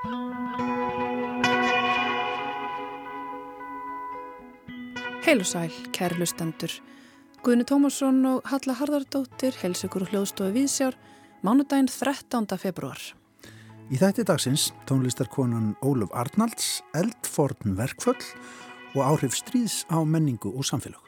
Heil og sæl, kæri lustendur. Guðni Tómasson og Halla Harðardóttir hels ykkur hljóðstofi Vísjár mánudaginn 13. februar. Í þætti dagsins tónlistarkonan Óluf Arnalds, eldforn verkföll og áhrif stríðs á menningu og samfélag.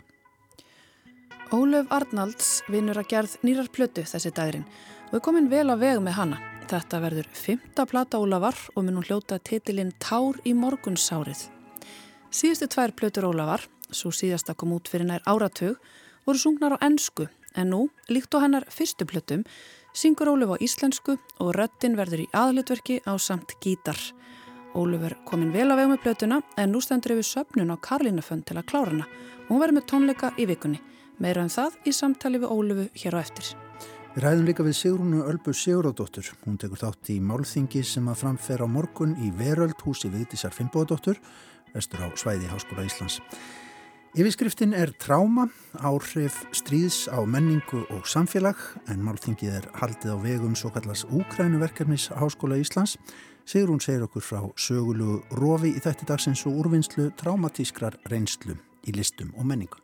Óluf Arnalds vinur að gerð nýrar plötu þessi dagrin og er komin vel á veg með hana. Þetta verður fymta plata Ólafar og mun hún hljóta titilinn Tár í morgunsárið. Síðustu tvær plötur Ólafar, svo síðasta kom út fyrir nær áratug, voru sungnar á ennsku en nú, líkt á hennar fyrstu plötum, syngur Óluf á íslensku og röttin verður í aðlutverki á samt gítar. Óluf er komin vel á veg með plötuna en nú stendur yfir söpnun á Karlínafönn til að klára hana og hún verður með tónleika í vikunni. Meira en um það í samtali við Ólufu hér á eftir. Við ræðum líka við Sigrúnu Ölbu Siguródóttur. Hún tekur þátt í málþingi sem að framfera á morgun í Veröld húsi Vigdísar Finnbóðadóttur, vestur á Svæði Háskóla Íslands. Yfirskriftin er tráma, áhrif stríðs á menningu og samfélag en málþingið er haldið á vegum svo kallast Úkrænuverkefnis Háskóla Íslands. Sigrún segir okkur frá sögulu rofi í þætti dagsins og úrvinnslu traumatískrar reynslu í listum og menningu.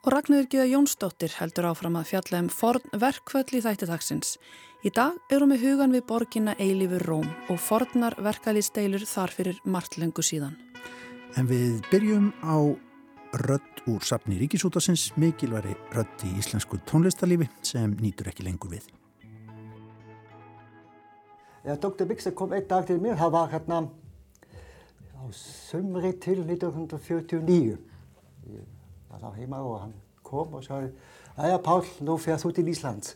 Og Ragnarður Gíða Jónsdóttir heldur áfram að fjalla um forn verkvöld í þætti dagsins. Í dag erum við hugan við borginna Eilífur Róm og fornar verkalýsteilur þar fyrir margt lengu síðan. En við byrjum á rödd úr sapni Ríkisútasins mikilværi rödd í íslensku tónlistarlífi sem nýtur ekki lengur við. Ja, Dr. Bixer kom einn dag til mér, það var hérna á sömri til 1949. Var þá heima og hann kom og sagði, aðja Pál, nú færst þú til Ísland.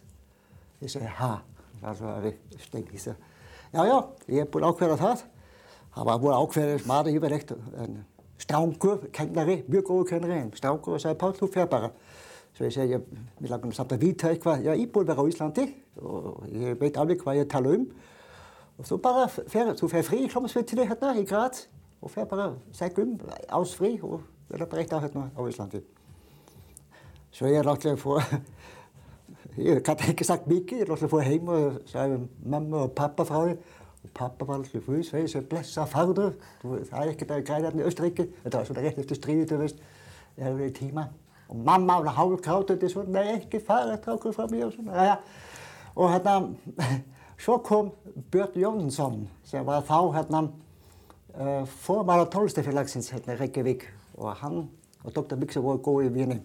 Ég segi, ha? Það var stengis. Já, já, ég er búin ákveða það. Það var búin ákveða maður yfirrekt en Strangur, kennari, mjög góðu kennari, en Strangur og sagði Pál, þú fer bara. Svo ég segi, ég langar samt að vita eitthvað, ég er íbúin vera á Íslandi og ég veit alveg hvað ég tala um. Og þú bara fer, þú fer fri í hljómsveitinni hérna í Graz og fer bara segg um, ásfri og verður á hérna á Íslandi. Svo ég er náttúrulega fór, ég kann ekki sagt mikið, ég er náttúrulega fór heim og sagði mamma og pappa frá því og pappa var alltaf fyrir svegi sem blessa farður, það er ekkert að græða hérna í Östuríki, þetta var svona rétt eftir stríðið, þú veist, það hefur verið tíma. Og mamma var hálf krátandi svona, nei ekki fara þetta okkur frá mér og svona, já. Og hérna, svo kom Björn Jónsson sem var þá hérna uh, formála tólstafélagsins hérna í Reykjavík og hann og Dr. Bixer voru góði vini.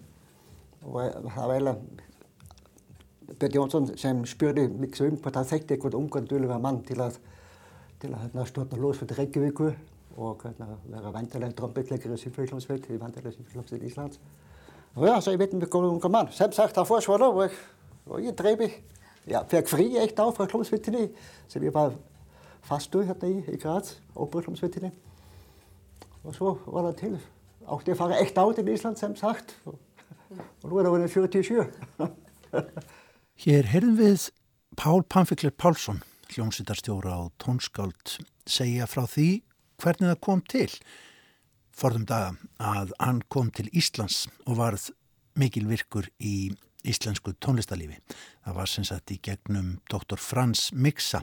Og það var eiginlega Björn Jónsson sem spurði mig svo um hvort hann þekkti einhvern ungan dölur mann til að til að hérna, stjórna lóðsveit Reykjavíku og hérna, vera vandarlega trombitleikir í Symfóníkljómsveit, í vandarlega Symfóníkljómsveit í Íslands. Og já, så ég veit um við góðum unga mann. Sem sagt, það fór svona og, og ég dreifi, já, fekk frí eitt á frá klómsveitinni sem ég var fastu hérna í, í Graz, óbúrklómsveitinni. Og svo var það til, átti að fara eitt át í Ísland sem sagt og, nú er það verið 47. Hér heyrðum við Pál Pamfikler Pálsson hljómsýtarstjóra og tónskáld segja frá því hvernig það kom til forðum daga að hann kom til Íslands og varð mikil virkur í íslensku tónlistalífi. Það var sem sagt í gegnum Dr. Frans Mixa,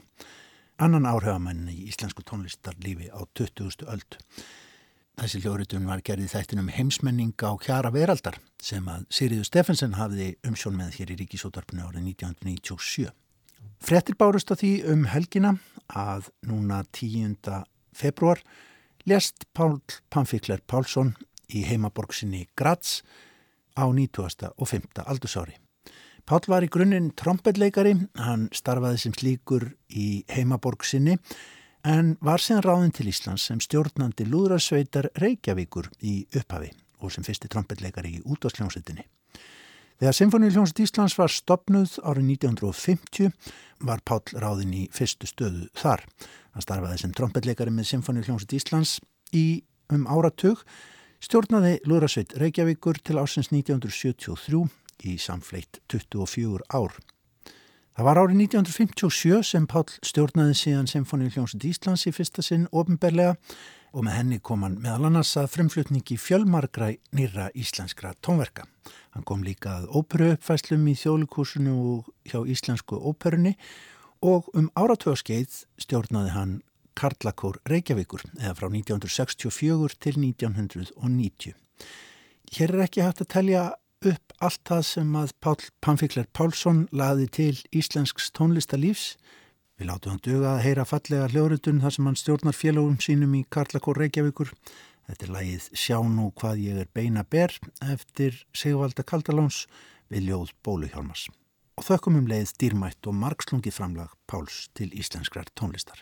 annan áhrifamenn í íslensku tónlistarlífi á 20. öld. Þessi hljóðritun var gerðið þættinum heimsmenning á Kjara Veraldar sem að Siriður Steffensen hafði umsjón með hér í Ríkisótarpinu árið 1997. Frettir bárust á því um helgina að núna 10. februar lest Pál Pamfikler Pálsson í heimaborgsinni Graz á 90. og 5. aldursári. Pál var í grunninn trombetleikari, hann starfaði sem slíkur í heimaborgsinni en var síðan ráðin til Íslands sem stjórnandi lúðrasveitar Reykjavíkur í upphafi og sem fyrsti trombetleikari í útvarsljónsettinni. Þegar Sinfoníuljónsett Íslands var stopnuð árið 1950 var Páll ráðin í fyrstu stöðu þar. Hann starfaði sem trombetleikari með Sinfoníuljónsett Íslands í um áratug, stjórnaði Lúrasveit Reykjavíkur til ásins 1973 í samfleitt 24 ár. Það var árið 1957 sem Páll stjórnaði síðan Sinfoníuljónsett Íslands í fyrsta sinn ofinberlega og með henni kom hann meðal annars að fremflutningi fjölmargra nýra íslenskra tónverka. Hann kom líka að óperuuppfæslum í þjólikúsinu og hjá íslensku óperunni og um áratöðskeið stjórnaði hann Karlakór Reykjavíkur eða frá 1964 til 1990. Hér er ekki hægt að telja upp allt það sem að Pál Pamfikler Pálsson laði til íslensks tónlistalífs. Við látum hann duga að heyra fallega hljóðrutun þar sem hann stjórnar félagum sínum í Karlakór Reykjavíkur. Þetta er lagið Sjá nú hvað ég er beina ber eftir Sigvalda Kaldalóns við ljóð Bóluhjálmars og þökkum um leið dýrmætt og margslungi framlag Páls til íslenskrar tónlistar.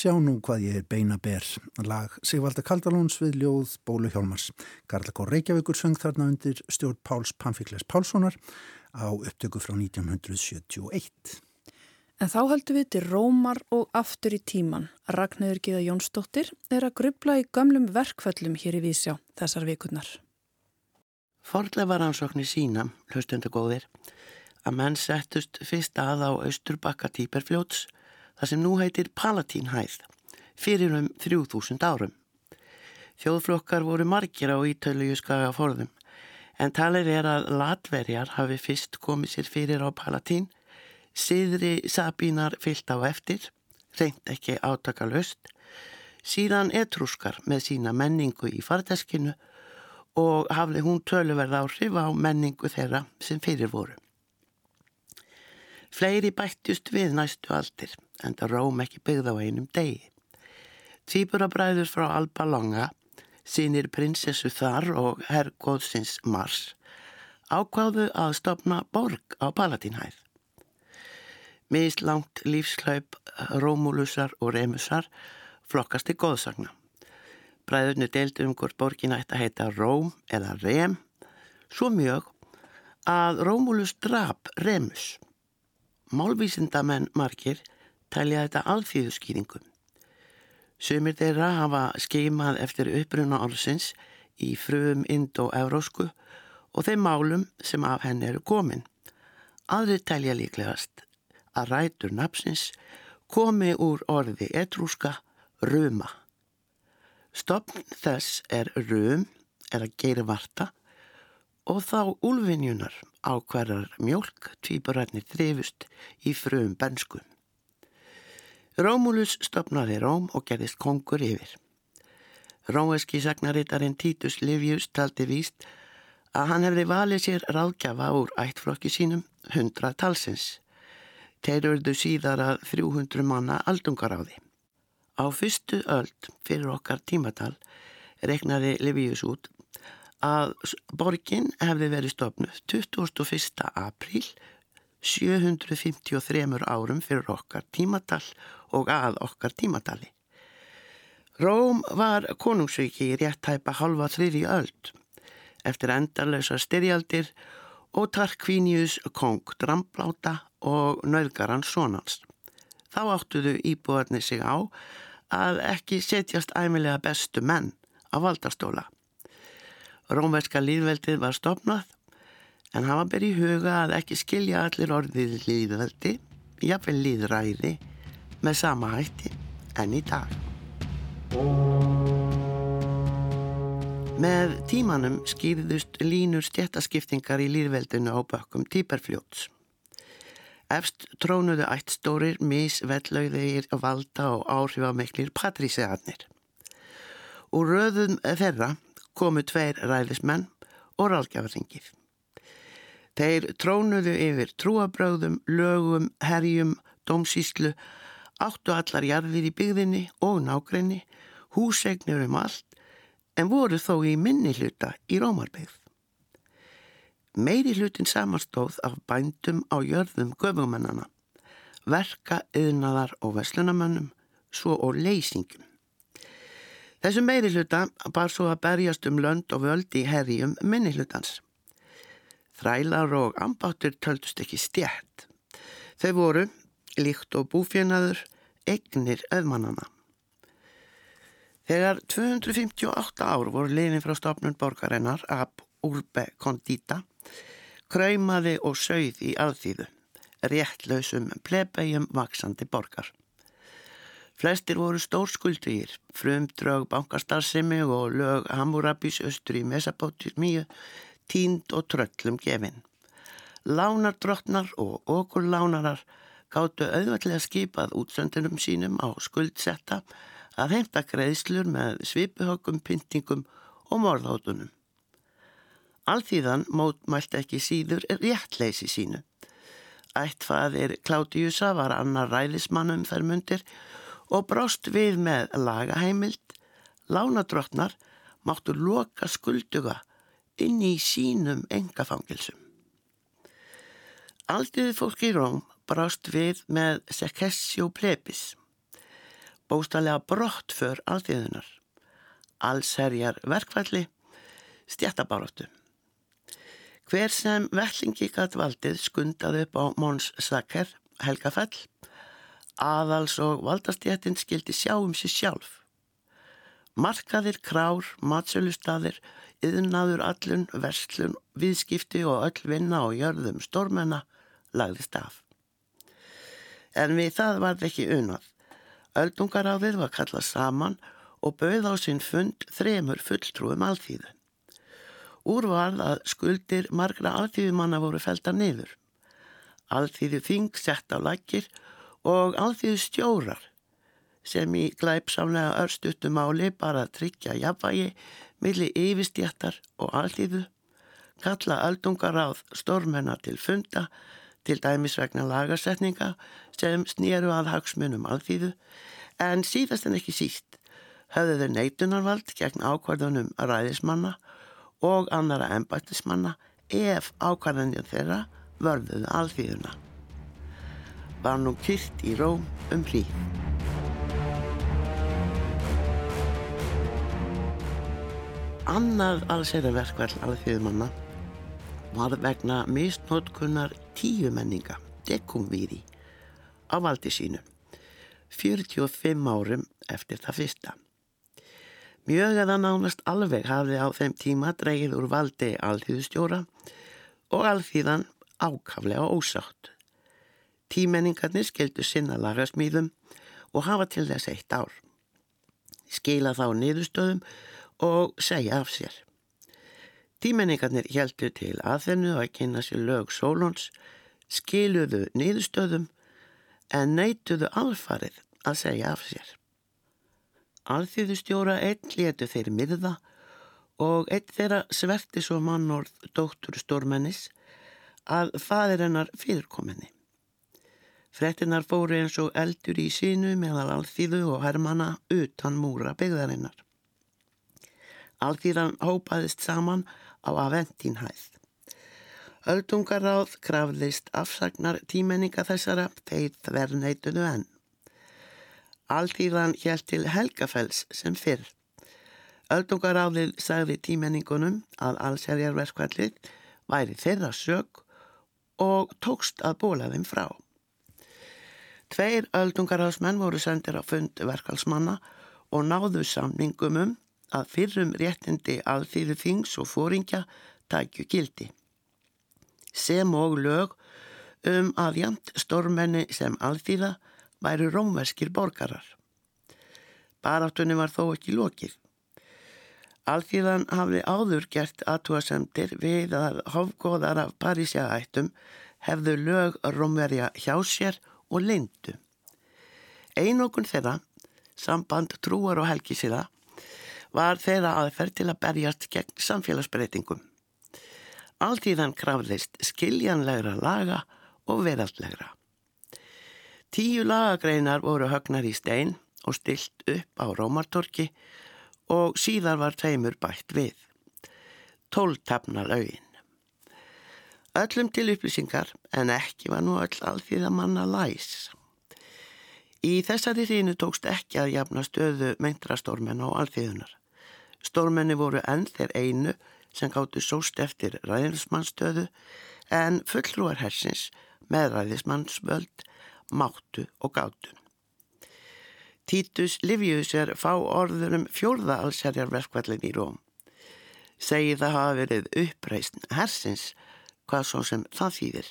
Sjá nú hvað ég er beina ber. Lag Sigvalda Kaldalóns við ljóð Bólu Hjálmars. Garðakó Reykjavíkur söng þarna undir stjórn Páls Pamfikles Pálssonar á upptöku frá 1971. En þá höldum við til Rómar og aftur í tíman. Ragnæður Gíða Jónsdóttir er að grubla í gamlum verkföllum hér í Vísjá þessar vikurnar. Fordlega var ansóknir sína, hlaustundagóðir, að menn settust fyrst að á Östurbakka Týperfljóts það sem nú heitir Palatínhæð, fyrir um 3000 árum. Þjóðflokkar voru margir á ítöluju skaga forðum, en talir er að latverjar hafi fyrst komið sér fyrir á Palatín, siðri sabínar fyllt á eftir, reynd ekki átakalust, síðan etrúskar með sína menningu í fardeskinu og hafði hún töluverð áhrif á menningu þeirra sem fyrir voru. Fleiri bættjust við næstu aldir, en það róm ekki byggð á einum degi. Týpurabræður frá Alba Longa, sínir prinsessu þar og herrgóðsins Mars, ákváðu að stopna borg á Palatínhæð. Mist langt lífslaup Rómulusar og Remusar flokkast í góðsagna. Bræðurnu deildi um hvort borgin ætti að heita Róm eða Rem, svo mjög að Rómulus drap Remus. Málvísindamenn margir telja þetta alþýðuskýringum. Sumir þeirra hafa skeimað eftir uppruna orðsins í fröðum indo-eurósku og þeim málum sem af henni eru komin. Aðrið telja líklegast að rætur napsins komi úr orði etrúska ruma. Stopn þess er rum, er að geira varta og þá úlfinjunar á hverjar mjölk tvíburarnir þrifust í frum bensku. Rómulus stopnaði Róm og gerðist kongur yfir. Rómeski sagnarittarinn Títus Livius taldi víst að hann hefði valið sér ráðgjafa úr ættflokki sínum hundra talsins. Þeir örðu síðar að 300 manna aldungaráði. Á fyrstu öld fyrir okkar tímatal reknaði Livius út að borgin hefði verið stopnuð 21. apríl 753 árum fyrir okkar tímatal og að okkar tímatali. Róm var konungsviki í réttæpa halva þriði öld eftir endarlösa styrjaldir og Tarkvínius kong drambláta og nöðgaran sonans. Þá áttuðu íbúarnir sig á að ekki setjast æmilega bestu menn á valdastóla. Rómverska líðveldið var stopnað en hafa beri í huga að ekki skilja allir orðið líðveldi, jafnvel líðræði, með sama hætti enn í dag. Með tímanum skýrðust línur stjættaskiptingar í líðveldinu á bökkum týperfljóts. Efst trónuðu ættstórir, misvellauðir, valda og áhrifamiklir patrísegarnir. Úr röðum þeirra komu tveir ræðismenn og rálgjafaringið. Þeir trónuðu yfir trúabröðum, lögum, herjum, dómsíslu, áttu allar jarðir í byggðinni og nákrenni, húsegnir um allt, en voru þó í minni hluta í Rómarbyggð. Meiri hlutin samanstóð af bændum á jörðum göfumennana, verka, yðnaðar og veslunamönnum, svo og leysingum. Þessu meiri hluta bar svo að berjast um lönd og völdi í herjum minni hlutans. Þrælar og ambáttur töldust ekki stjætt. Þau voru, líkt og búfjönaður, egnir öðmannana. Þegar 258 ár voru liðin frá stopnun borgarinnar ab Urbe Condita, kröymaði og sögð í alþýðu, réttlausum plebegjum vaksandi borgar. Flestir voru stór skuldrýr, frumdraug bankastarðsemi og lög Hammurabís östur í Mesapótismíu tínd og tröllum gefin. Lánardrottnar og okurlánarar gáttu auðvitað skipað útsöndunum sínum á skuldsetta að heimta greiðslur með svipuhögum, pyntingum og morðhóttunum. Alþýðan mótmælt ekki síður réttleysi sínu. Ættfaðir Klátiusa var annar ræðismannum þær mundir og brást við með lagaheimild. Lánadrottnar máttu loka skulduga inn í sínum engafangilsum. Aldiði fólk í Róm brást við með sekessjó plebis, bóstalega brott för aldiðunar, allsherjar verkvalli, stjættabaróttu. Hver sem vellingi gætt valdið skundaði upp á Móns Saker, Helgafell, aðals og valdastjættin skildi sjá um sér sjálf. Markaðir, krár, matsölustadir, yðnaður allun, verslun, viðskipti og öll vinna og jörðum stórmenna lagðist af. En við það varð ekki unað. Öldungaráðið var kallað saman og bauð á sinn fund þremur fulltrúum alþýðu. Úrvarð að skuldir margra alþýðumanna voru felta niður. Alþýðu þing sett á lakir og alþýðu stjórar sem í glæpsamlega örstutumáli bara tryggja jafnvægi milli yfirstjættar og alþýðu, kalla aldungaráð stórmenna til funda, til dæmis vegna lagarsetninga sem snýru að hagsmunum alþýðu, en síðast en ekki síst höfðu þau neitunarvald gegn ákvarðunum ræðismanna og annara embættismanna ef ákvarðanir þeirra vörðuðu alþýðuna. Var nú kyrkt í róm um hríð. Annað allsera verkvall alþjóðumanna var vegna mistnótkunnar tíu menninga, dekumvíði, á valdi sínu, 45 árum eftir það fyrsta. Mjög eða nánast alveg hafði á þeim tíma dreigið úr valdi alþjóðustjóra og alþýðan ákaflega ósátt. Tímenningarnir skildu sinna lagasmýðum og hafa til þess eitt ár. Skila þá niðurstöðum og segja af sér. Tímenningarnir heldu til aðfennu að kynna sér lög Sólons, skiluðu niðurstöðum en neytuðu alfarið að segja af sér. Alþýðustjóra einn létu þeir miða og einn þeirra sverti svo mannorð dóttur stórmennis að fadir hennar fyrirkominni. Frettinnar fóru eins og eldur í sínu meðal alþýðu og hermana utan múra byggðarinnar. Alþýðan hópaðist saman á aventínhæð. Öldungaráð krafðist afsagnar tímenninga þessara þeir þverneituðu enn. Alþýðan hjælt til Helgafells sem fyrr. Öldungaráðið sagði tímenningunum að allsærjarverkvallið væri þeirra sög og tókst að bóla þeim frá. Tveir öldungarhausmenn voru sendir á fund verkalsmanna og náðu samningum um að fyrrum réttindi alþýðu þings og fóringja tækju gildi. Sem og lög um að jamt stormenni sem alþýða væri rómverskir borgarar. Baráttunni var þó ekki lokið. Alþýðan hafði áður gert aðtúasemtir við að hofgóðar af Parísjaættum hefðu lög rómverja hjá sér og lindu. Einokun þeirra, samband trúar og helgisíða, var þeirra aðferð til að berjast gegn samfélagsbreytingum. Alltíðan krafðist skiljanlegra laga og veraldlegra. Tíu lagagreinar voru högnar í stein og stilt upp á Rómartorki og síðar var tveimur bætt við. Tóltafna laugin. Öllum til upplýsingar en ekki var nú öll alþýða manna læs. Í þessari þínu tókst ekki að jafna stöðu meintrastórmenn á alþýðunar. Stórmenni voru enn þeir einu sem gáttu sóst eftir ræðismannstöðu en fullrúar hersins með ræðismannsvöld máttu og gáttu. Títus Livius er fá orðurum fjórða allsherjarverkvallin í Róm. Segir það hafa verið uppreist hersins hvað svo sem það þýðir.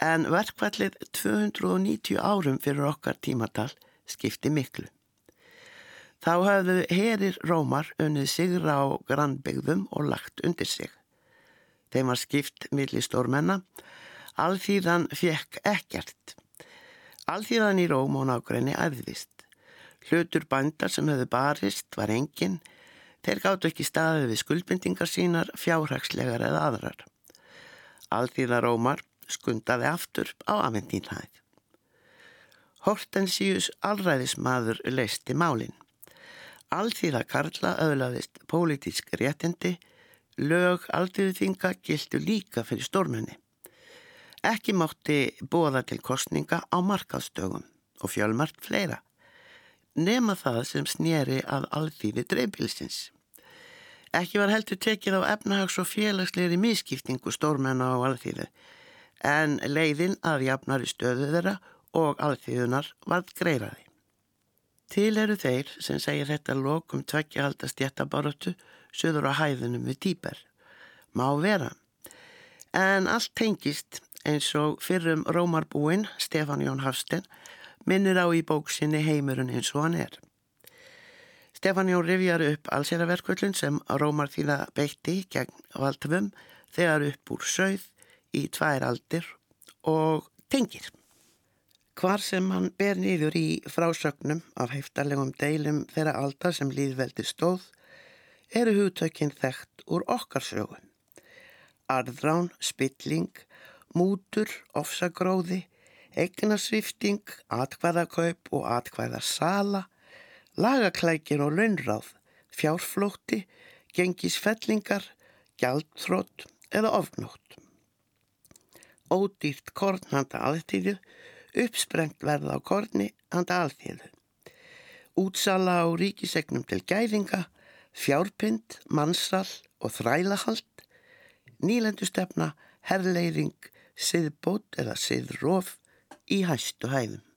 En verkvallið 290 árum fyrir okkar tímatal skipti miklu. Þá hafðu herir Rómar unnið sigra á grannbyggðum og lagt undir sig. Þeim var skipt milli stórmenna, alþýðan fjekk ekkert. Alþýðan í Róm og nákvæmni æðvist. Hlutur bandar sem hefðu barist var engin, þeir gáttu ekki staðið við skuldbindingar sínar, fjárhagslegar eða aðrar. Alþýða Rómar skundaði aftur á avendínhæð. Hortensius allræðismadur leisti málinn. Alþýða Karla öðlaðist pólitísk réttindi, lög alþýðuþinga gildu líka fyrir stórmenni. Ekki mátti bóða til kostninga á markaðstögum og fjölmart fleira, nema það sem snýri að alþýði dreifbilsins. Ekki var heldur tekið á efnahags- og félagsleiri miskiptingu stórmenna á alþýðu en leiðin að jafnari stöðu þeirra og alþýðunar varð greiraði. Til eru þeir sem segja þetta lokum tveggja haldast jættabaróttu söður á hæðunum við týper. Má vera. En allt tengist eins og fyrrum Rómarbúin Stefán Jón Hafsten minnir á í bóksinni heimurinn eins og hann er. Stefán Jón rifjar upp allseraverkvöldun sem Rómar þýða beitti gegn valdhafum þegar upp úr sögð í tvær aldir og tengir. Hvar sem hann ber nýður í frásögnum af heftarlegum deilum þeirra aldar sem líðveldi stóð eru hugtökinn þekkt úr okkar sögum. Arðrán, spilling, mútur, ofsagróði, eignarsvifting, atkvæðakaup og atkvæðasala lagaklækir og launráð, fjárflótti, gengisfellingar, gjaldþrótt eða ofnótt. Ódýrt korn handa alþýðu, uppsprengt verða á korni handa alþýðu. Útsala á ríkisegnum til gæðinga, fjárpind, mannsal og þrælahald, nýlendustefna, herrleiring, siðbót eða siðróf í hæstu hæðum.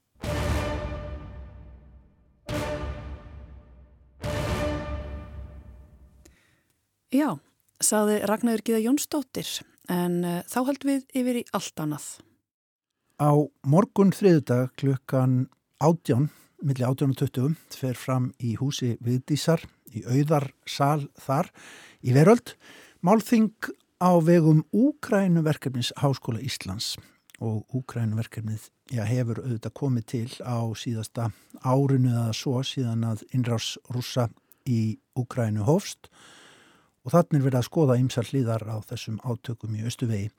Já, saði Ragnar Gíða Jónsdóttir, en uh, þá held við yfir í allt annað. Á morgun þriðdag klukkan átján milli 1820 fer fram í húsi Viðdísar í auðarsal þar í veröld. Málþing á vegum Úkrænuverkefnis Háskóla Íslands og Úkrænuverkefnið já, hefur auðvitað komið til á síðasta árinu eða svo síðan að innrás rúsa í Úkrænu hófst og þannig er verið að skoða ymsar hlýðar á þessum átökum í Östuvegi.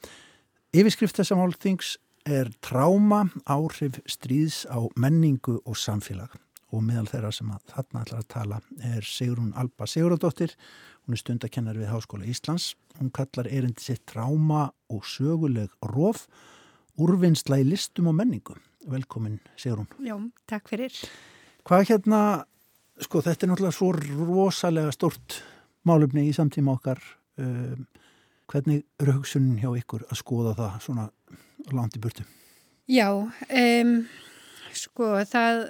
Yfirskrift þessa málþings er tráma áhrif stríðs á menningu og samfélag og meðal þeirra sem að þarna ætlar að tala er Sigrun Alba Sigurðardóttir, hún er stundakennar við Háskóla Íslands, hún kallar erindi sitt tráma og söguleg róf, úrvinnsla í listum og menningu. Velkomin Sigrun. Já, takk fyrir. Hvað hérna, sko þetta er náttúrulega svo rosalega stort málumni í samtíma okkar, um, hvernig eru hugsunin hjá ykkur að skoða það svona langt í burtu? Já, um, sko það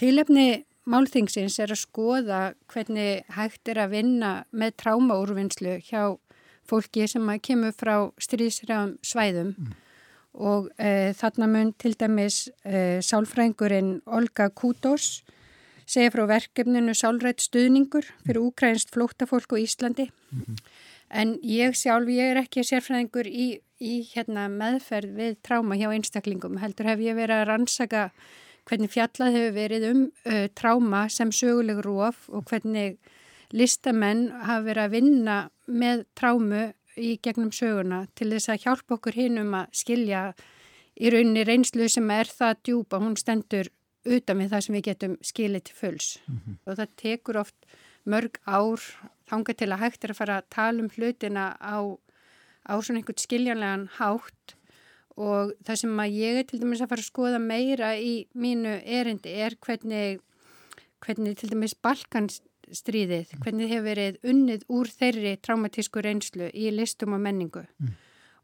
tilefni málþingsins er að skoða hvernig hægt er að vinna með trámaúrvinnslu hjá fólki sem kemur frá stríðsræðum svæðum mm. og e, þarna mun til dæmis e, sálfrængurinn Olga Kutos segja frá verkefninu Sálrætt stuðningur fyrir úkrænst flóttafólk á Íslandi. Mm -hmm. en ég sjálf, ég er ekki sérfræðingur í, í hérna, meðferð við tráma hjá einstaklingum. Heldur hef ég verið að rannsaka hvernig fjallað hefur verið um uh, tráma sem söguleg róf og hvernig listamenn hafa verið að vinna með trámu í gegnum söguna til þess að hjálpa okkur hinn um að skilja í rauninni reynslu sem er það djúpa, hún stendur utan við það sem við getum skilið til fulls mm -hmm. og það tekur oft mörg ár þanga til að hægt er að fara að tala um hlutina á, á svona einhvern skiljanlegan hátt og það sem að ég er til dæmis að fara að skoða meira í mínu erindi er hvernig, hvernig til dæmis Balkanstríðið, mm. hvernig hefur verið unnið úr þeirri traumatísku reynslu í listum og menningu mm.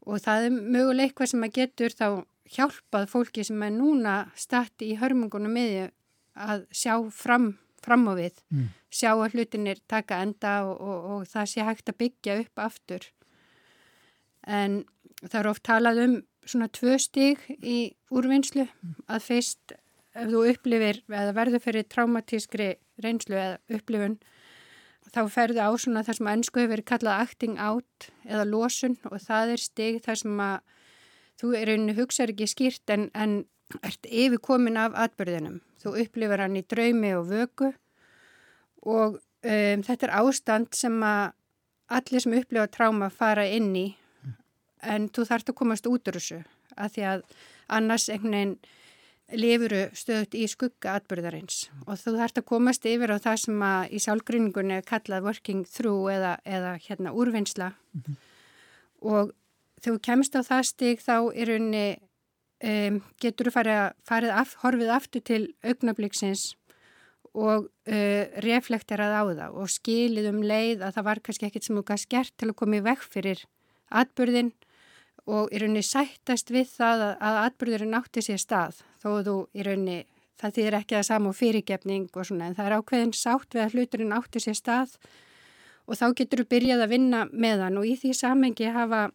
og það er möguleik hvað sem að getur þá hjálpað fólki sem er núna stati í hörmungunum miðju að sjá fram, fram á við, mm. sjá að hlutinir taka enda og, og, og það sé hægt að byggja upp aftur en það er oft talað um svona tvö stíg í úrvinnslu að fyrst ef þú upplifir eða verður fyrir traumatískri reynslu eða upplifun þá ferðu á svona það sem ennsku hefur verið kallað acting out eða losun og það er stig þar sem að þú er einu hugsaður ekki skýrt en, en ert yfirkomin af atbyrðinum. Þú upplifir hann í draumi og vöku og um, þetta er ástand sem að allir sem upplifa tráma fara inn í en þú þarfst að komast út úr þessu að því að annars einhvern veginn lifuru stöðut í skugga atbyrðarins og þú þarfst að komast yfir á það sem að í sálgrinningunni er kallað working through eða, eða hérna úrvinnsla mm -hmm. og þegar þú kemst á það stig þá er unni um, getur þú farið, farið af, horfið aftur til augnabliksins og uh, reflekterað á það og skilið um leið að það var kannski ekkit sem þú gæst gert til að koma í vekk fyrir atbyrðin og í rauninni sættast við það að, að atbyrðurinn átti sér stað þó þú í rauninni, það þýðir ekki að samu fyrirgefning og svona en það er ákveðin sátt við að hluturinn átti sér stað og þá getur þú byrjað að vinna með hann og í því samengi hafa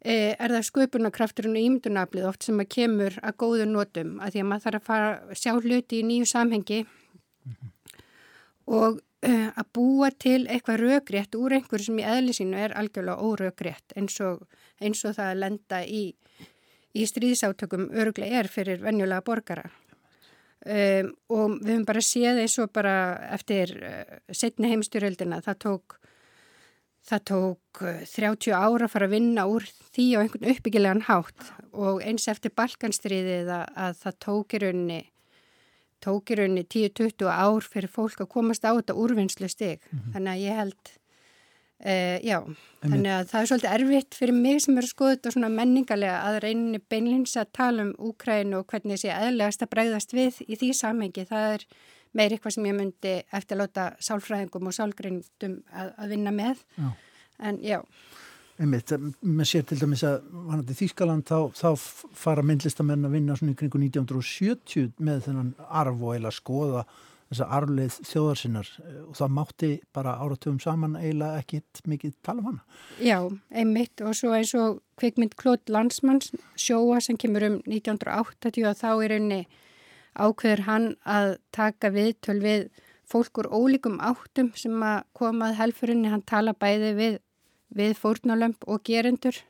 er það sköpunarkrafturinn og ímyndunaflið oft sem að kemur að góðu nótum að því að maður þarf að fara að sjá hluti í nýju samhengi mm -hmm. og e, að búa til eitthvað rögrétt úr einhverju sem í eðlisínu er algjörlega órögrétt eins eins og það að lenda í, í stríðsátökum öruglega er fyrir venjulega borgara. Um, og við höfum bara séð eins og bara eftir setni heimstyrjöldina það tók, það tók uh, 30 ára að fara að vinna úr því á einhvern uppbyggilegan hátt og eins eftir balkanstríðið að, að það tók í rauninni tók í rauninni 10-20 ár fyrir fólk að komast á þetta úrvinnslu stig. Mm -hmm. Þannig að ég held Uh, já, en þannig að það er svolítið erfitt fyrir mig sem er að skoða þetta svona menningarlega að reyninni beinlins að tala um Úkræn og hvernig þessi eðlegast að bregðast við í því samengi. Það er meir eitthvað sem ég myndi eftir að láta sálfræðingum og sálgrindum að, að vinna með. Já. En já. Einmitt, maður sér til dæmis að vanandi Þýskaland þá, þá fara myndlistamenn að vinna svona í kringu 1970 með þennan arf og eila skoða þessa arfleið þjóðarsinnar og það mátti bara áratugum saman eiginlega ekkit mikið tala um hana. Já, einmitt og svo eins og kvikmynd Klót Landsmanns sjóa sem kemur um 1980 og þá er unni ákveður hann að taka viðtöl við fólk úr ólíkum áttum sem að komað helfurinni, hann tala bæði við, við fórnalömp og gerendur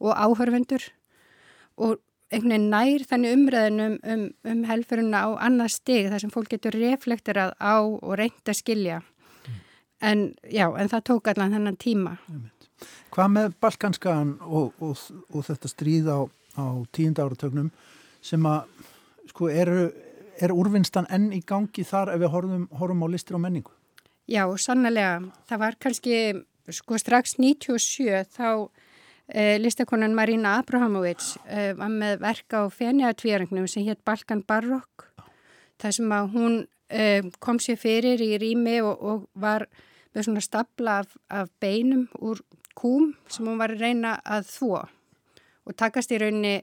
og áhörvendur og einhvern veginn nær þannig umræðinum um, um, um helfurina á annað stig þar sem fólk getur reflekterað á og reynd að skilja. Mm. en já, en það tók allan þennan tíma. Hvað með Balkanskagan og, og, og þetta stríð á, á tíunda áratögnum sem að sko eru er úrvinnstan enn í gangi þar ef við horfum, horfum á listir og menningu? Já, sannlega. Það var kannski sko strax 97 þá eh, listakonan Marina Abrahamovic eh, var með verka á fenniatvírangnum sem hétt Balkan Barokk. Það sem að hún eh, kom sér fyrir í rými og, og var með svona stapla af, af beinum úr kúm sem hún var að reyna að þvó og takast í rauninni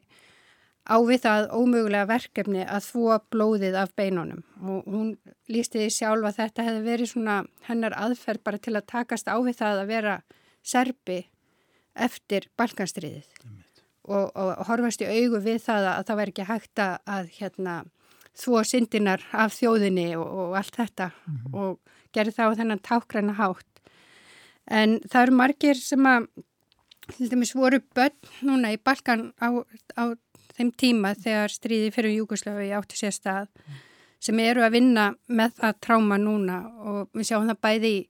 á við það ómögulega verkefni að þvó blóðið af beinunum. Og hún lísti því sjálf að þetta hefði verið svona hennar aðferð bara til að takast á við það að vera serbi eftir balkanstriðið og, og horfast í augu við það að það væri ekki hægt að hérna, þvó syndinar af þjóðinni og, og allt þetta mm -hmm. og gerði það á þennan tákræna hátt. En það eru margir sem að til dæmis voru börn núna í Balkan á, á þeim tíma þegar stríði fyrir Júkoslavi átti sér stað sem eru að vinna með það tráma núna og við sjáum það bæði í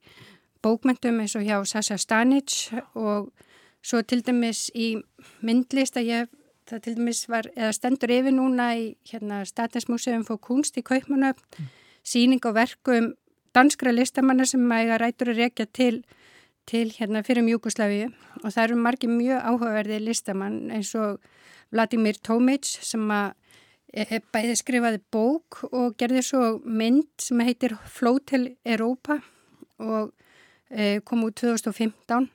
bókmyndum eins og hjá Sasha Stanic og svo til dæmis í myndlist að ég, það til dæmis var, eða stendur yfir núna í hérna Statensmuseum fór kunst í Kaupmannöf, mm. síning og verkum danskra listamanna sem mæga rætur að rekja til, til hérna fyrir Júkoslavi og það eru margi mjög áhugaverði listamann eins og Vladimir Tomic sem að e, bæði skrifaði bók og gerði svo mynd sem heitir Flótel Europa og e, kom út 2015.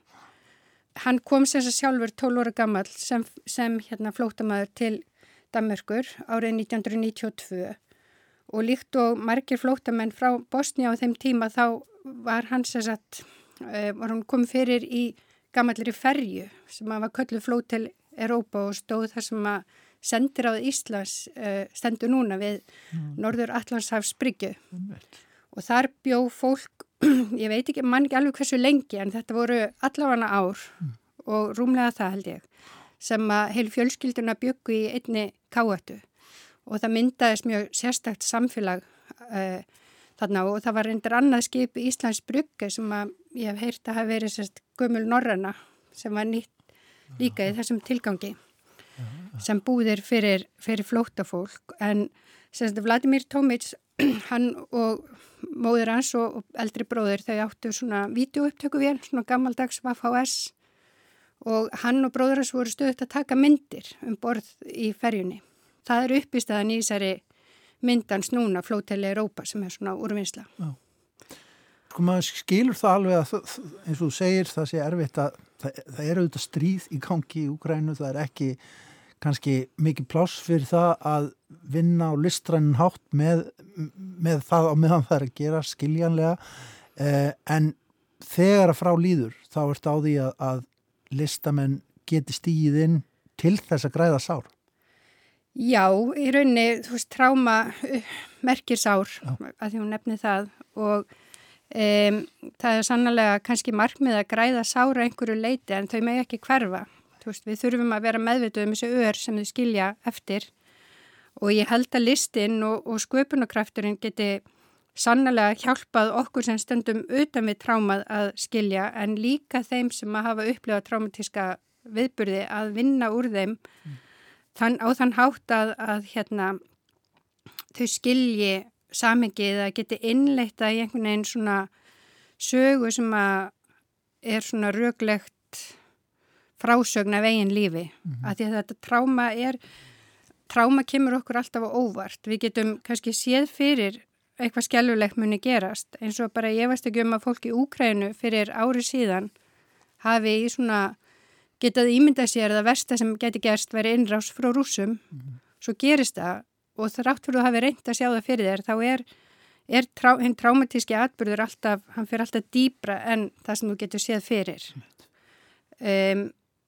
Hann kom sem þess að sjálfur 12 óra gammal sem, sem hérna, flótamæður til Danmörkur árið 1992 og líkt og margir flótamenn frá Bosnia á þeim tíma þá var hann sem sagt, e, var hann komið fyrir í gammallir í ferju sem var köllu Flótel Europa og stóð þar sem að sendir á Íslands uh, stendur núna við mm. Norður Allandshafs Bryggju mm. og þar bjó fólk, ég veit ekki, mann ekki alveg hversu lengi en þetta voru allavega ár mm. og rúmlega það held ég sem að heil fjölskylduna byggu í einni káatu og það myndaðist mjög sérstakt samfélag uh, þarna og það var reyndir annað skip í Íslands Brygge sem að ég hef heyrt að hafa verið sérst gömul Norrana sem var nýtt líka í þessum tilgangi sem búðir fyrir, fyrir flóttafólk en semst Vladimir Tomic hann og móður hans og eldri bróðir þau áttu svona videouptökuvél, svona gammaldags VHS og hann og bróður hans voru stöðut að taka myndir um borð í ferjunni. Það eru uppistæðan í þessari myndans núna Flóteli Europa sem er svona úrvinnsla. Já. Sko maður skilur það alveg að eins og þú segir það sé erfitt að það, það er auðvitað stríð í gangi í Ukrænu, það er ekki kannski mikið pláss fyrir það að vinna á listrænin hátt með, með það á meðan það er að gera skiljanlega eh, en þegar að frá líður þá er þetta á því að, að listamenn geti stíð inn til þess að græða sár. Já, í rauninni, þú veist, tráma uh, merkir sár Já. að því hún nefni það og Um, það er sannlega kannski markmið að græða sára einhverju leiti en þau með ekki hverfa. Veist, við þurfum að vera meðvituð um þessu ör sem þau skilja eftir og ég held að listin og, og sköpunarkrafturinn geti sannlega hjálpað okkur sem stundum utan við trámað að skilja en líka þeim sem að hafa upplifað trámatíska viðburði að vinna úr þeim mm. þann, á þann hátt að, að hérna, þau skilji samengið að geti innleita í einhvern veginn svona sögu sem að er svona röglegt frásögn af eigin lífi mm -hmm. að því að þetta tráma er tráma kemur okkur alltaf á óvart við getum kannski séð fyrir eitthvað skjálfulegt muni gerast eins og bara ég veist ekki um að fólk í Úkrænu fyrir ári síðan hafi í svona getað ímyndað sér að versta sem geti gerst væri innrás frá rúsum mm -hmm. svo gerist það og þrátt fyrir að hafa reynd að sjá það fyrir þér þá er, er trá, hinn traumatíski atbyrður alltaf, hann fyrir alltaf dýbra en það sem þú getur séð fyrir um,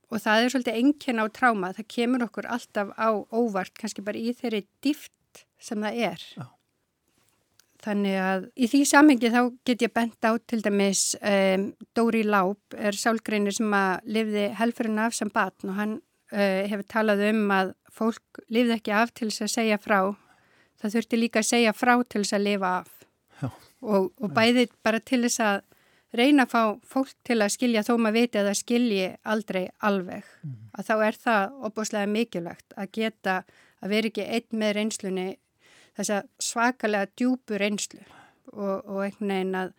og það er svolítið engin á tráma, það kemur okkur alltaf á óvart, kannski bara í þeirri dýft sem það er. Já. Þannig að í því samengi þá get ég bent á til dæmis um, Dóri Láp er sálgreinir sem að lifði helfurinn af sem batn og hann uh, hefur talað um að fólk lifði ekki af til þess að segja frá. Það þurfti líka að segja frá til þess að lifa af. Og, og bæði bara til þess að reyna að fá fólk til að skilja þó maður viti að það skilji aldrei alveg. Mm. Að þá er það opbúslega mikilvægt að geta að vera ekki einn með reynslunni þess að svakalega djúpu reynslu og, og einhvern veginn að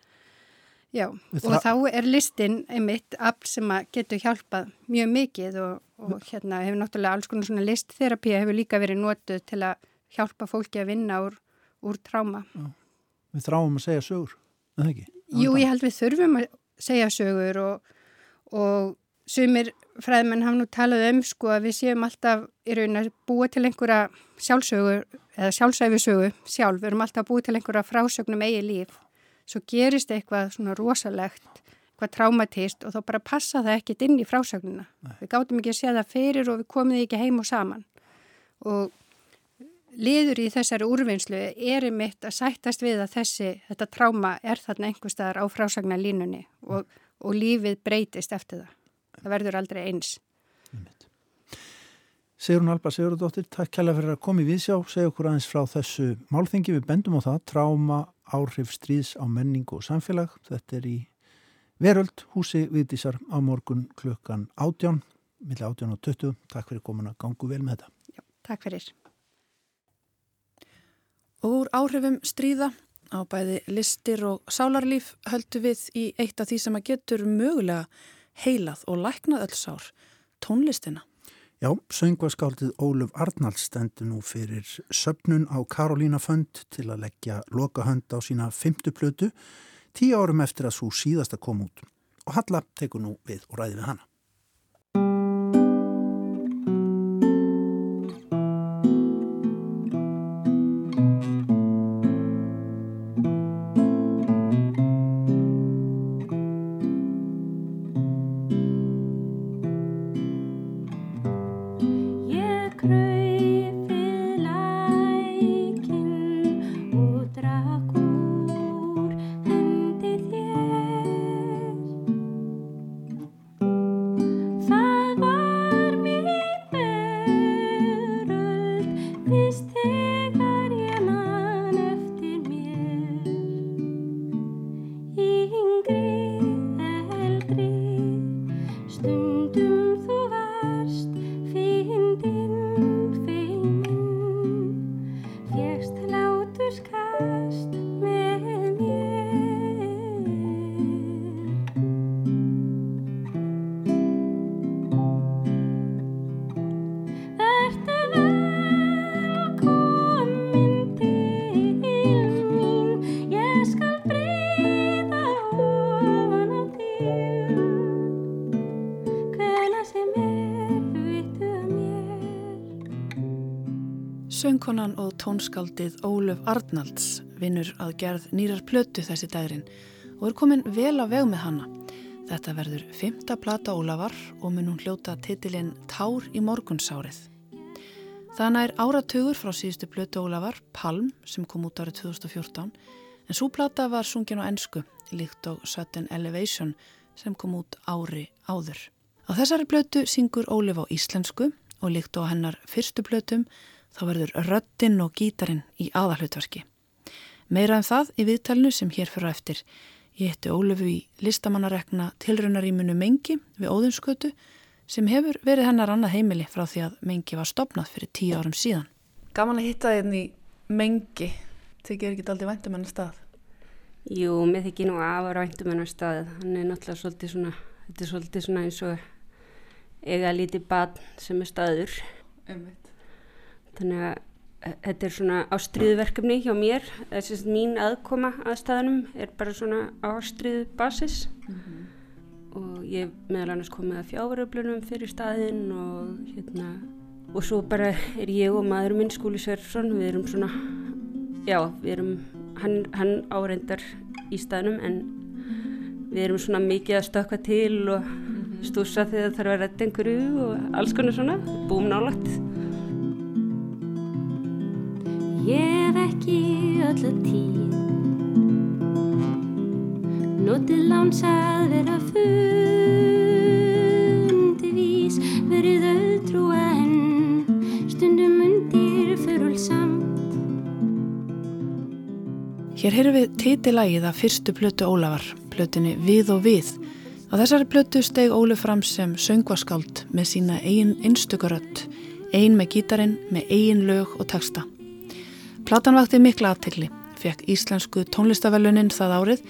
já og þá er listin einmitt afl sem að getur hjálpað mjög mikið og, og hérna hefur náttúrulega alls konar svona listterapi hefur líka verið nótuð til að hjálpa fólki að vinna úr, úr tráma. Já. Við þráum að segja sögur, en það ekki? Jú, ég held við þurfum að segja sögur og, og sumir fræðmenn hafa nú talað um sko að við séum alltaf í raun að búa til einhverja sjálfsögur eða sjálfsæfisögu sjálf, við erum alltaf að búa til einhverja frásögnum eigi líf svo gerist eitthvað svona rosalegt eitthvað traumatist og þá bara passa það ekkit inn í frásögnuna Nei. við gátum ekki að segja það fyrir og við komum því ekki heim og saman og liður í þessari úrvinnslu er einmitt að sættast við að þessi, þetta tráma er þarna einhver staðar á frásagna línunni og, og lífið breytist eftir það. Það verður aldrei eins. Sigrun Alba Sigurðardóttir, takk kælega fyrir að koma í viðsjá, segja okkur aðeins frá þessu málþengi, við bendum á það, tráma, áhrif, stríðs á menningu og samfélag. Þetta er í Veröld, húsi viðdísar á morgun klukkan átján, millir átján og töttu. Takk fyrir komin að gangu vel með þetta. Já, takk fyrir. Og úr áhrifum stríða á bæði listir og sálarlíf höldu við í eitt af því sem að getur mögulega heilað og læknað öll sár, tónlistina. Já, söngvaskáldið Óluf Arnalds stendur nú fyrir söpnun á Karolína Fönd til að leggja lokahönd á sína fymtu plötu tíu árum eftir að svo síðasta kom út og Halla tekur nú við og ræði við hana. Söngkonan og tónskaldið Óluf Arnalds vinnur að gerð nýrar plötu þessi dagrin og er komin vel á veg með hanna. Þetta verður fymta plata Ólafar og mun hún hljóta titilinn Tár í morgunsárið. Þannig er áratugur frá síðustu plötu Ólafar, Palm, sem kom út árið 2014, en svo plata var sungin á ennsku, líkt á Sudden Elevation, sem kom út ári áður. Á þessari plötu syngur Ólif á íslensku og líkt á hennar fyrstu plötum þá verður röddinn og gítarin í aðalhutverki. Meira en um það í viðtalinu sem hér fyrir eftir. Ég hetti Ólöfu í listamannarekna tilraunarímunu Mengi við Óðunskötu sem hefur verið hennar annað heimili frá því að Mengi var stopnað fyrir tíu árum síðan. Gaman að hitta þérn í Mengi. Þykir ekki aldrei væntum hennar stað? Jú, með þykir nú afar væntum hennar stað. Hann er náttúrulega svolítið svona, þetta er svolítið svona eins og eiga lítið badn sem er staður. Umvitt þannig að eh, þetta er svona ástriðverkefni hjá mér þess að mín aðkoma að staðanum er bara svona ástrið basis mm -hmm. og ég meðal annars komið að fjáveröflunum fyrir staðin og hérna og svo bara er ég og maður minn Skúli Sverðsson, við erum svona já, við erum hann, hann áreindar í staðnum en við erum svona mikið að stökka til og mhm. stúsa þegar það þarf að redda einhverju og alls konar svona, búum nálagt hef ekki öllu tíð Notið láns að vera fundi vís Verið auðtrú en stundum undir förul samt Hér heyrum við titilægið af fyrstu plötu Ólafar, plötunni Við og Við. Á þessari plötu steg Óli fram sem söngvaskáld með sína eigin einstökurött, ein með gítarin, með eigin lög og texta. Platan vakti mikla aðtegli, fekk íslensku tónlistavellunin það árið,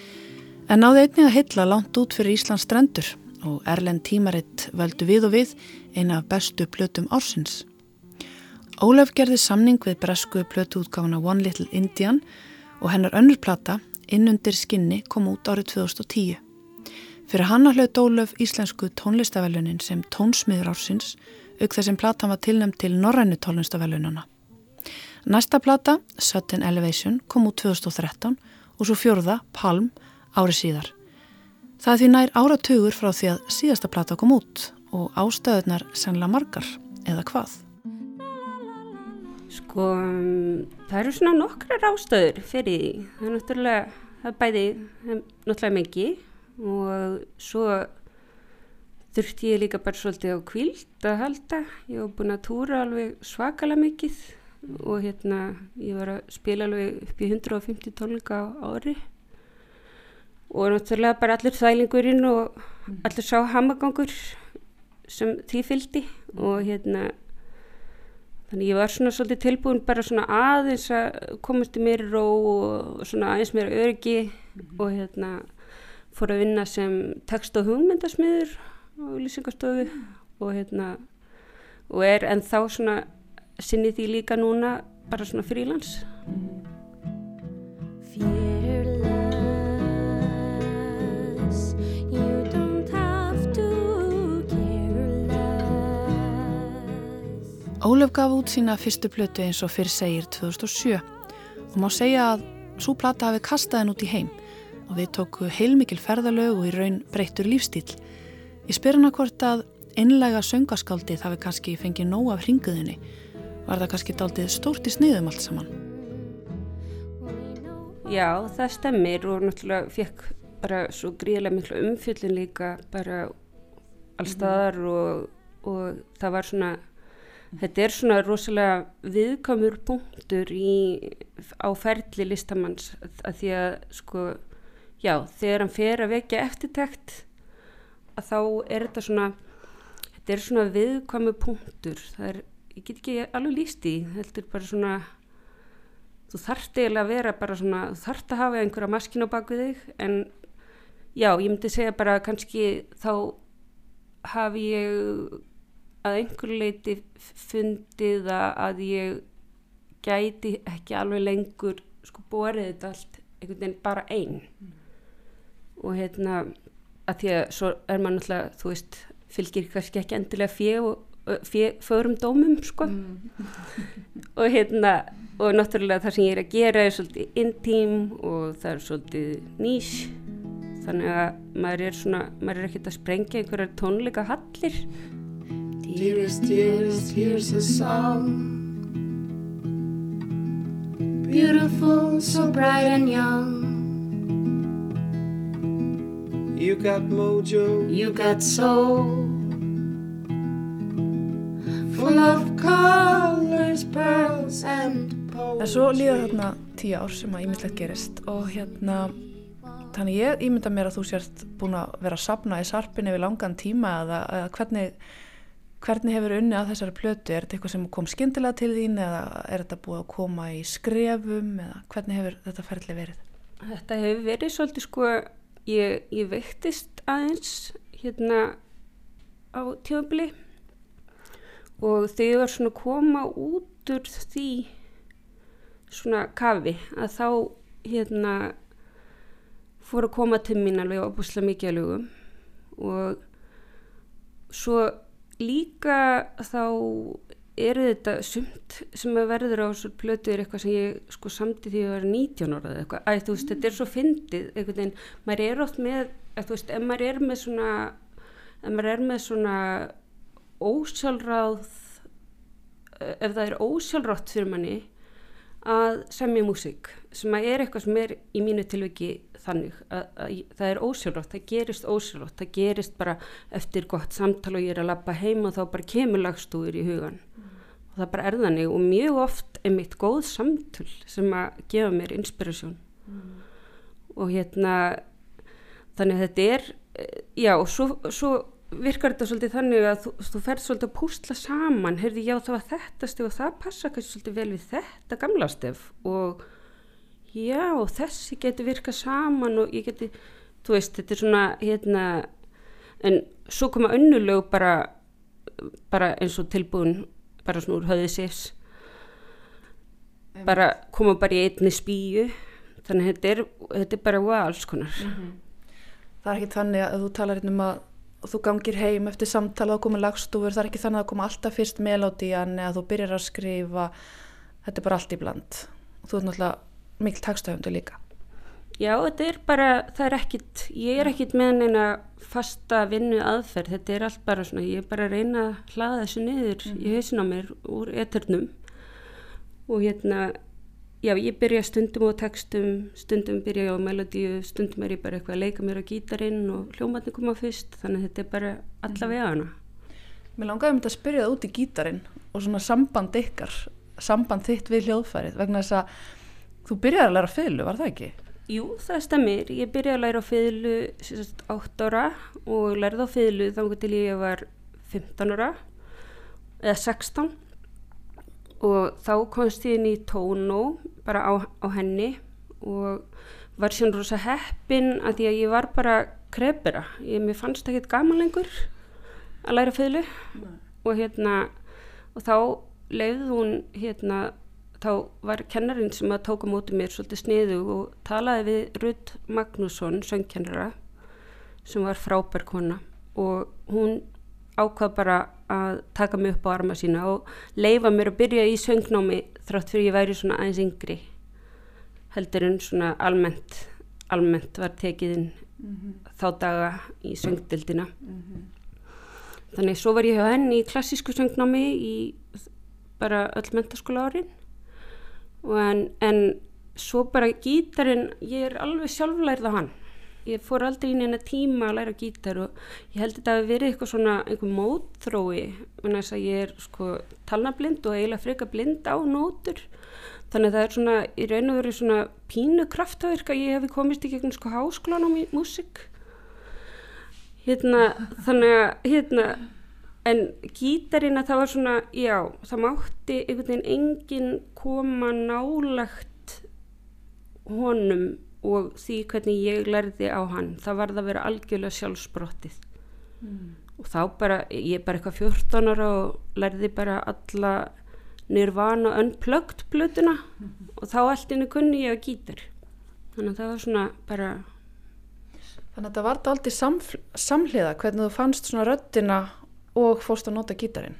en náði einnig að hylla langt út fyrir Íslands strendur og Erlend tímaritt völdu Við og Við eina af bestu plötum ársins. Ólaf gerði samning við bresku plötuútgáfana One Little Indian og hennar önnur plata, Innundir skinni, kom út árið 2010. Fyrir hanna hlaut Ólaf íslensku tónlistavellunin sem tónsmiður ársins, auk þess sem platan var tilnæmt til norrænu tónlistavellunana. Næsta plata, Sudden Elevation, kom út 2013 og svo fjörða, Palm, árið síðar. Það er því nær áratugur frá því að síðasta plata kom út og ástöðunar sannlega margar, eða hvað? Sko, það eru svona nokkrar ástöður fyrir því. Það er náttúrulega, það er bæði það er náttúrulega mikið og svo þurfti ég líka bara svolítið á kvíld að halda. Ég hef búin að túra alveg svakalega mikið og hérna ég var að spila alveg upp í 150 tónleika á ári og náttúrulega bara allir þælingurinn og allir sá hamagangur sem því fylgdi og hérna Þannig ég var svona svolítið tilbúin bara svona aðeins að komast í mér ró og svona aðeins mér örgi mm -hmm. og hérna fór að vinna sem text- og hugmyndasmiður á lýsingastofu mm. og hérna og er en þá svona sinni því líka núna bara svona frílans. Ólef gaf út sína fyrstu plötu eins og fyrr segir 2007 og má segja að svo plata hafi kastað henn út í heim og við tóku heilmikil ferðalög og í raun breyttur lífstíl. Ég spyr hana hvort að einlega söngaskáldið hafi kannski fengið nóg af hringuðinni. Var það kannski daldið stórt í sniðum allt saman? Já, það stemmir og náttúrulega fekk bara svo gríðilega miklu umfjöldin líka bara allstaðar og, og það var svona Þetta er svona rosalega viðkamur punktur í, á ferli listamanns að því að sko, já, þegar hann fer að vekja eftirtækt að þá er þetta svona, þetta er svona viðkamur punktur, það er, ég get ekki alveg líst í, er bara svona, þú þarft eiginlega að vera bara svona, þú þarft að hafa einhverja maskin á baku þig en já, ég myndi segja bara kannski þá hafi ég að einhver leiti fundið að ég gæti ekki alveg lengur sko borið þetta allt einhvern veginn bara einn mm. og hérna að því að svo er maður náttúrulega þú veist, fylgir kannski ekki endilega fjö förum dómum sko mm. og hérna og náttúrulega það sem ég er að gera er svolítið intím og það er svolítið nýs þannig að maður er svona, maður er ekkert að sprengja einhverjar tónleika hallir Dearest, dearest, here's a song. Beautiful, so bright and young. You got mojo, you got soul. Full of colors, pearls and poles. Það er svo líða þarna tíu ár sem að ímyndilegt gerist og hérna þannig ég ímynda mér að þú sért búin að vera að sapna í sarpinni við langan tíma eða, eða hvernig Hvernig hefur unni að þessari plötu? Er þetta eitthvað sem kom skindilega til þín eða er þetta búið að koma í skrefum eða hvernig hefur þetta ferli verið? Þetta hefur verið svolítið sko, ég, ég veiktist aðeins hérna á tjóðbili og þegar svona koma út úr því svona kafi að þá hérna fór að koma til mín alveg óbúslega mikið að lögum. Og svo líka þá eru þetta sumt sem að verður á þessu plötu er eitthvað sem ég sko samti því að vera 19 ára eða eitthvað, að þú veist, þetta er svo fyndið einhvern veginn, maður er oft með að þú veist, ef maður er með svona ef maður er með svona ósjálfráð ef það er ósjálfrátt fyrir manni að semja músík sem að er eitthvað sem er í mínu tilviki þannig að, að það er ósjálfrátt, það gerist ósjálfrátt, það gerist bara eftir gott samtal og ég er að lappa heim og þá bara kemur lagstúður í hugan mm. og það bara er þannig og mjög oft er mitt góð samtul sem að gefa mér inspirasjón mm. og hérna þannig að þetta er já og svo, svo virkar þetta svolítið þannig að þú, þú ferð svolítið að púsla saman, heyrði já það var þetta stef og það passa kannski svolítið vel við þetta gamla stef. Og já þessi getur virkað saman og ég geti, þú veist þetta er svona hérna en svo koma önnulegu bara bara eins og tilbúin bara svona úr höðið sés. Bara koma bara í einni spíu. Þannig að þetta er, þetta er bara wow, alls konar. Mm -hmm. Það er ekki þannig að þú talar hérna um að þú gangir heim eftir samtala og komið lagstúfur, það er ekki þannig að koma alltaf fyrst melódian eða þú byrjar að skrifa. Þetta er bara allt í bland. Og þú er náttúrulega mikil takstöfundu líka. Já, þetta er bara, það er ekkit ég er ekkit með neina fasta vinnu aðferð, þetta er allt bara svona ég er bara að reyna að hlaða þessu niður mm -hmm. í hausin á mér úr eternum. Og hérna já, ég byrja stundum á textum stundum byrja ég á melodíu stundum er ég bara eitthvað að leika mér á gítarinn og hljómatni koma fyrst, þannig að þetta er bara allavega hana Mér langaði um þetta að spyrja það út í gítarinn og svona samband ykkar samband þitt við hljóðfærið vegna þess að þú byrjaði að læra fylgu, var það ekki? Jú, það stemmir. Ég byrjaði að læra fylgu 8 ára og lærði á fylgu þá til ég var 15 ára eða 16 og þá komst ég inn í tónu bara á, á henni og var síðan rosa heppin að því að ég var bara krepera, ég, mér fannst ekkert gaman lengur að læra fylgu og hérna og þá leiði hún hérna þá var kennarinn sem að tóka mótið mér svolítið sniðu og talaði við Rudd Magnússon, söngkennara sem var frábær kona. Og hún ákvað bara að taka mig upp á arma sína og leifa mér að byrja í söngnámi þrátt fyrir ég væri svona aðeins yngri heldur en svona almennt almennt var tekiðinn mm -hmm. þá daga í söngdildina mm -hmm. þannig svo var ég hjá henni í klassísku söngnámi í bara öll mentaskóla árin en, en svo bara gítarinn ég er alveg sjálflærið á hann ég fór aldrei inn í enna tíma að læra gítar og ég held þetta að verið eitthvað svona einhver mótþrói en þess að ég er sko talnablind og eiginlega freka blind á nótur. Þannig að það er svona í raun og veru svona pínu kraftverk að ég hefi komist í gegnum sko háskólan á músik hérna þannig að hérna en gítarinn að það var svona já það mátti einhvern veginn enginn koma nálagt honum og því hvernig ég lærði á hann það var það að vera algjörlega sjálfsbrottið mm. og þá bara ég er bara eitthvað 14 ára og lærði bara alla nirvana unplugged blötuna mm -hmm. og þá allt innu kunni ég að gítur þannig að það var svona bara Þannig að það var þetta aldrei samhliða hvernig þú fannst svona röttina og fórst að nota gítarin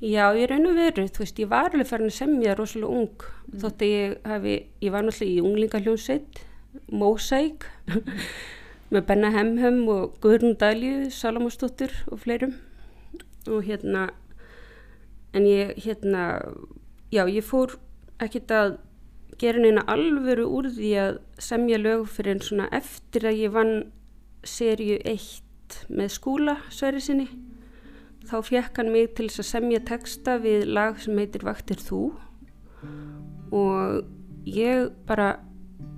Já, ég raun og veru, þú veist, ég var alveg farin að semja rosalega ung, mm. þótt að ég hafi, ég var náttúrulega í unglingaljónsveit Mósæk með Benna Hemhem og Guðrún Dalju, Salamósdóttur og fleirum. Og hérna en ég hérna já ég fór ekkert að gera neina alvöru úr því að semja lög fyrir en svona eftir að ég vann serju 1 með skúla sværi sinni. Þá fjekk hann mig til þess að semja texta við lag sem heitir Vaktir þú. Og ég bara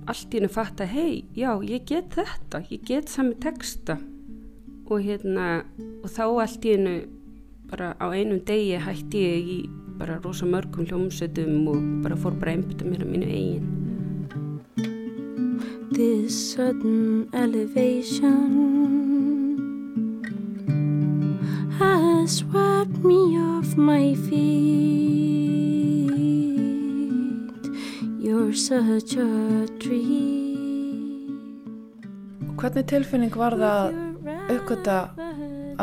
allt í hennu fatt að hei, já, ég get þetta, ég get sami texta. Og hérna og þá allt í hennu bara á einum degi hætti ég í bara rosa mörgum hljómsveitum og bara fór bara mér á mínu eigin. This sudden elevation has swept me off my feet You're such a dream. Og hvernig tilfinning var það aukvölda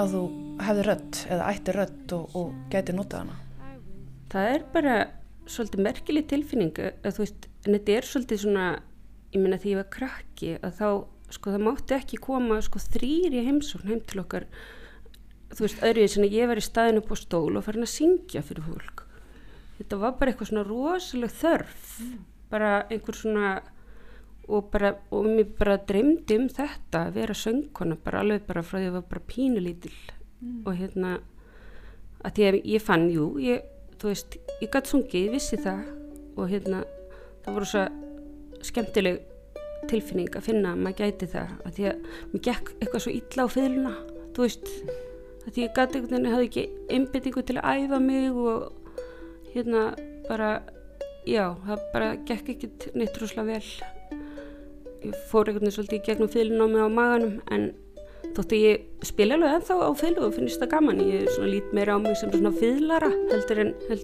að þú hefði rött eða ætti rött og, og geti notað hana? Það er bara svolítið merkileg tilfinning að þú veist, en þetta er svolítið svona ég minna því ég var krakki að þá, sko það mátti ekki koma sko þrýri heimsókn heim til okkar þú veist, öðruðið sem ég var í staðin upp á stól og farin að syngja fyrir fólk. Þetta var bara eitthvað svona rosalega þörf bara einhver svona og bara, og mér bara dreymdi um þetta að vera söngkona bara alveg bara frá því að ég var bara pínulítil. Og hérna að því að ég fann, jú, ég þú veist, ég gæti sungið, ég vissi það. Og hérna, það voru svo skemmtileg tilfinning að finna að maður gæti það að því að mér gekk eitthvað svo illa á fylguna þú veist, að því ég gæti einhvern veginn, hafði ekki einbyttingu til að æfa mig og hérna bara, já, það bara gekk ekki neitt rúslega vel. Ég fór einhvern veginn svolítið gegnum fylguna á maganum en þóttu ég spila alveg ennþá á fylgu og finnst það gaman. Ég er svona lít meira á mig sem svona fylglara heldur en, en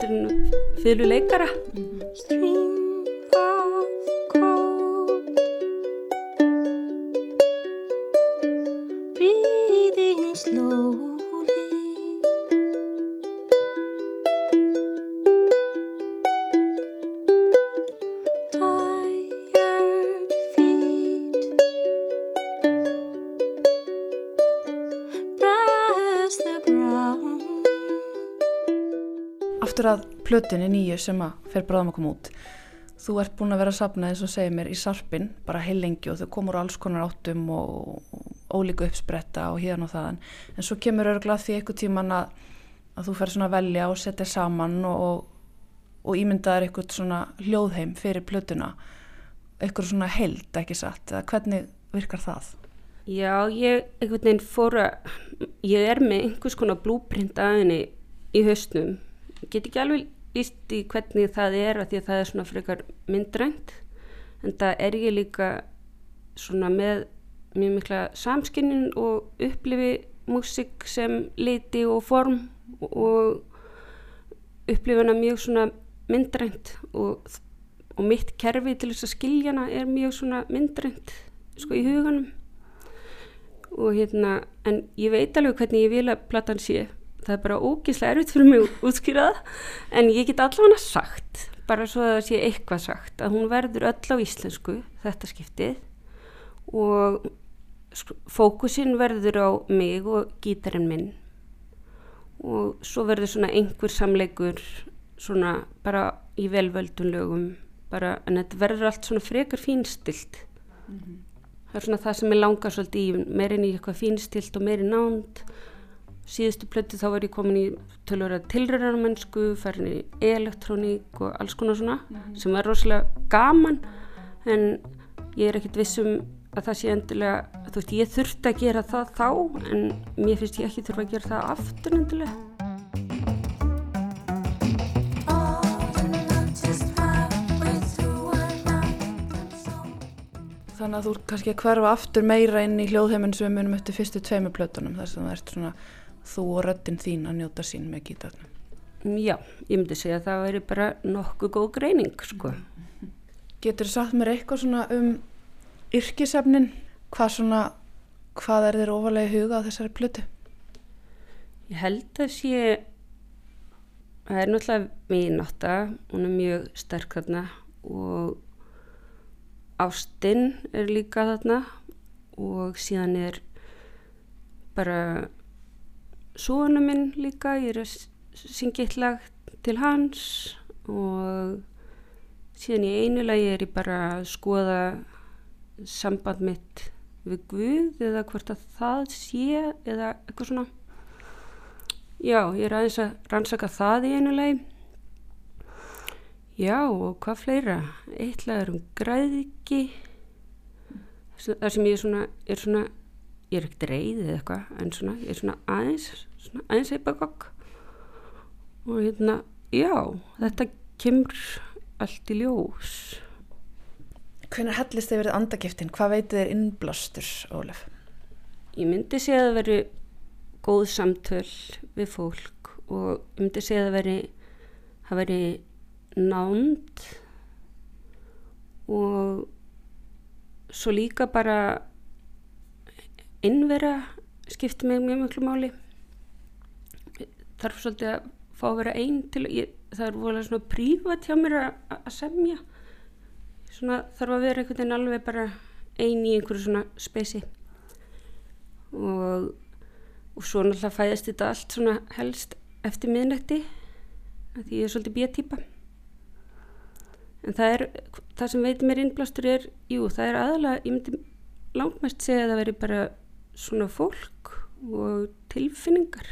cold Breathing slowly Aftur að plötunni nýju sem að fer bráðum að koma út. Þú ert búin að vera að sapna eins og segir mér í sarpin, bara heil lengi og þau komur alls konar áttum og ólíku uppspretta og hérna og þaðan. En svo kemur örgulega því eitthvað tíman að, að þú fer svona að velja og setja saman og, og ímyndaður eitthvað svona hljóðheim fyrir plötuna. Eitthvað svona held, ekki satt. Eða hvernig virkar það? Já, ég einhvern veginn fór að, ég er með einhvers konar blúprint að henni í hausnum. Ég get ekki alveg líst í hvernig það er að því að það er svona frekar myndrænt. En það er ég líka svona með mjög mikla samskynnin og upplifi músik sem liti og form og upplifi hana mjög svona myndrænt og, og mitt kerfi til þess að skilja hana er mjög svona myndrænt sko í huganum og hérna, en ég veit alveg hvernig ég vil að platan sé það er bara ógislega erfitt fyrir mig að útskýra það. En ég get allavega sagt bara svo að það sé eitthvað sagt að hún verður öll á íslensku þetta skiptið og sko, fókusin verður á mig og gítarinn minn. Og svo verður svona einhver samleikur svona bara í velvöldun lögum bara, en þetta verður allt svona frekar fínstilt. Það er svona það sem ég langar svolítið í meirinn í eitthvað fínstilt og meirinn nánd síðustu plötu þá var ég komin í tölvöra tilröðarmennsku farin í elektróník og alls konar svona sem var rosalega gaman en ég er ekkit vissum að það sé endilega þú veist ég þurfti að gera það þá en mér finnst ég ekki þurfa að gera það aftur endilega. Þannig að þú ert kannski að hverfa aftur meira inn í hljóðheiminn sem við munum eftir fyrstu tveimu plötunum þar sem það ert svona þú og röddinn þín að njóta sín með gítarnum. Já, ég myndi segja að það væri bara nokkuð góð greining sko. Getur þú sagt mér eitthvað svona um yrkisefnin? Hvað svona, hvað er þér ofalega huga á þessari plötu? Ég held að sé það er náttúrulega vinátta hún er mjög sterk þarna og ástinn er líka þarna og síðan er bara svona minn líka ég er að syngja eitt lag til hans og síðan í einu lagi er ég bara að skoða samband mitt við Guð eða hvort að það sé eða eitthvað svona. Já, ég er aðeins að rannsaka það í einu lagi. Já og hvað fleira? Eitt lag er um græðiki þar sem ég er svona, er svona ég er ekkert reyð eða eitthvað en svona, ég er svona aðeins svona aðeins eipagokk og hérna, já þetta kemur allt í ljós Hvernig hellist þið verið andagiftin? Hvað veitir þér innblástur, Ólef? ég myndi segja að það veri góð samtöl við fólk og ég myndi segja að það veri það veri nánd og svo líka bara innvera skipti mig mjög miklu máli. Þarf svolítið að fá að vera einn til ég, það er volið svona prívat hjá mér að, að semja. Svona þarf að vera einhvern veginn alveg bara einn í einhverju svona spesi og, og svo náttúrulega fæðist þetta allt svona helst eftir miðnætti því ég er svolítið bjötýpa en það er það sem veitir mér innblástur er jú, það er aðalega, ég myndi langmest segja að það veri bara svona fólk og tilfinningar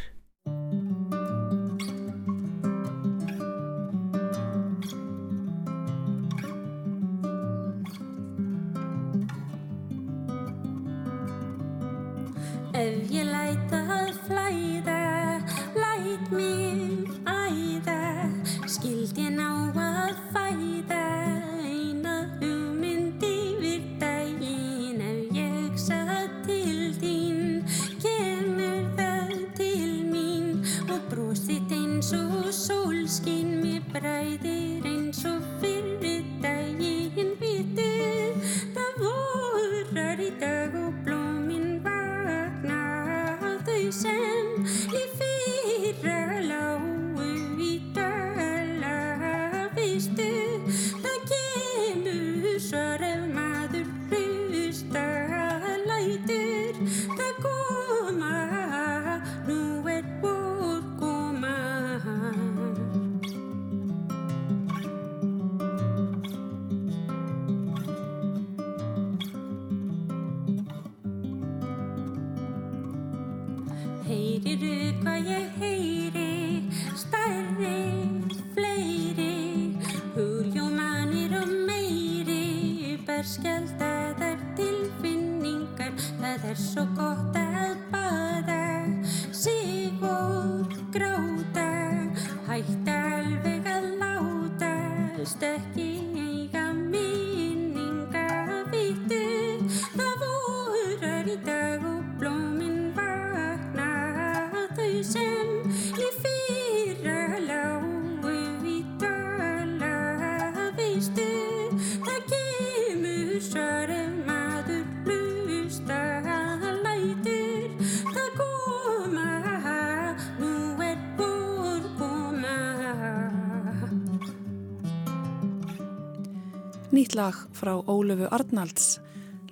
Nýtt lag frá Ólöfu Arnalds,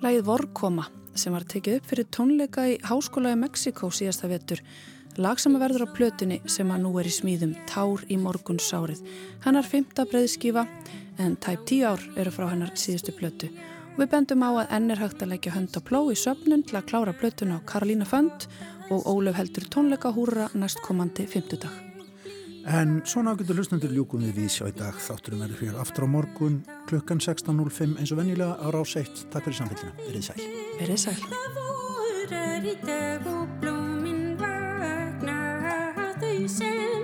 lagið Vorkoma sem var tekið upp fyrir tónleika í Háskóla í Mexiko síðasta vetur. Lag sem verður á plötunni sem að nú er í smíðum Tár í morguns sárið. Hennar fymta breyðskífa en tæp tíu ár eru frá hennar síðustu plötu. Og við bendum á að enn er hægt að leggja hönd á pló í söpnun til að klára plötuna á Karolína Fönd og Ólöf heldur tónleika húra næstkomandi fymtudag. En svona ágættu hlustundur ljúkum við við sjá í dag. Þátturum verður fyrir aftur á morgun klukkan 16.05 eins og venjulega á rás 1. Takk fyrir samfélgina. Verið sæl. Verið sæl. Það vorar í dag og blómin vakna þau sem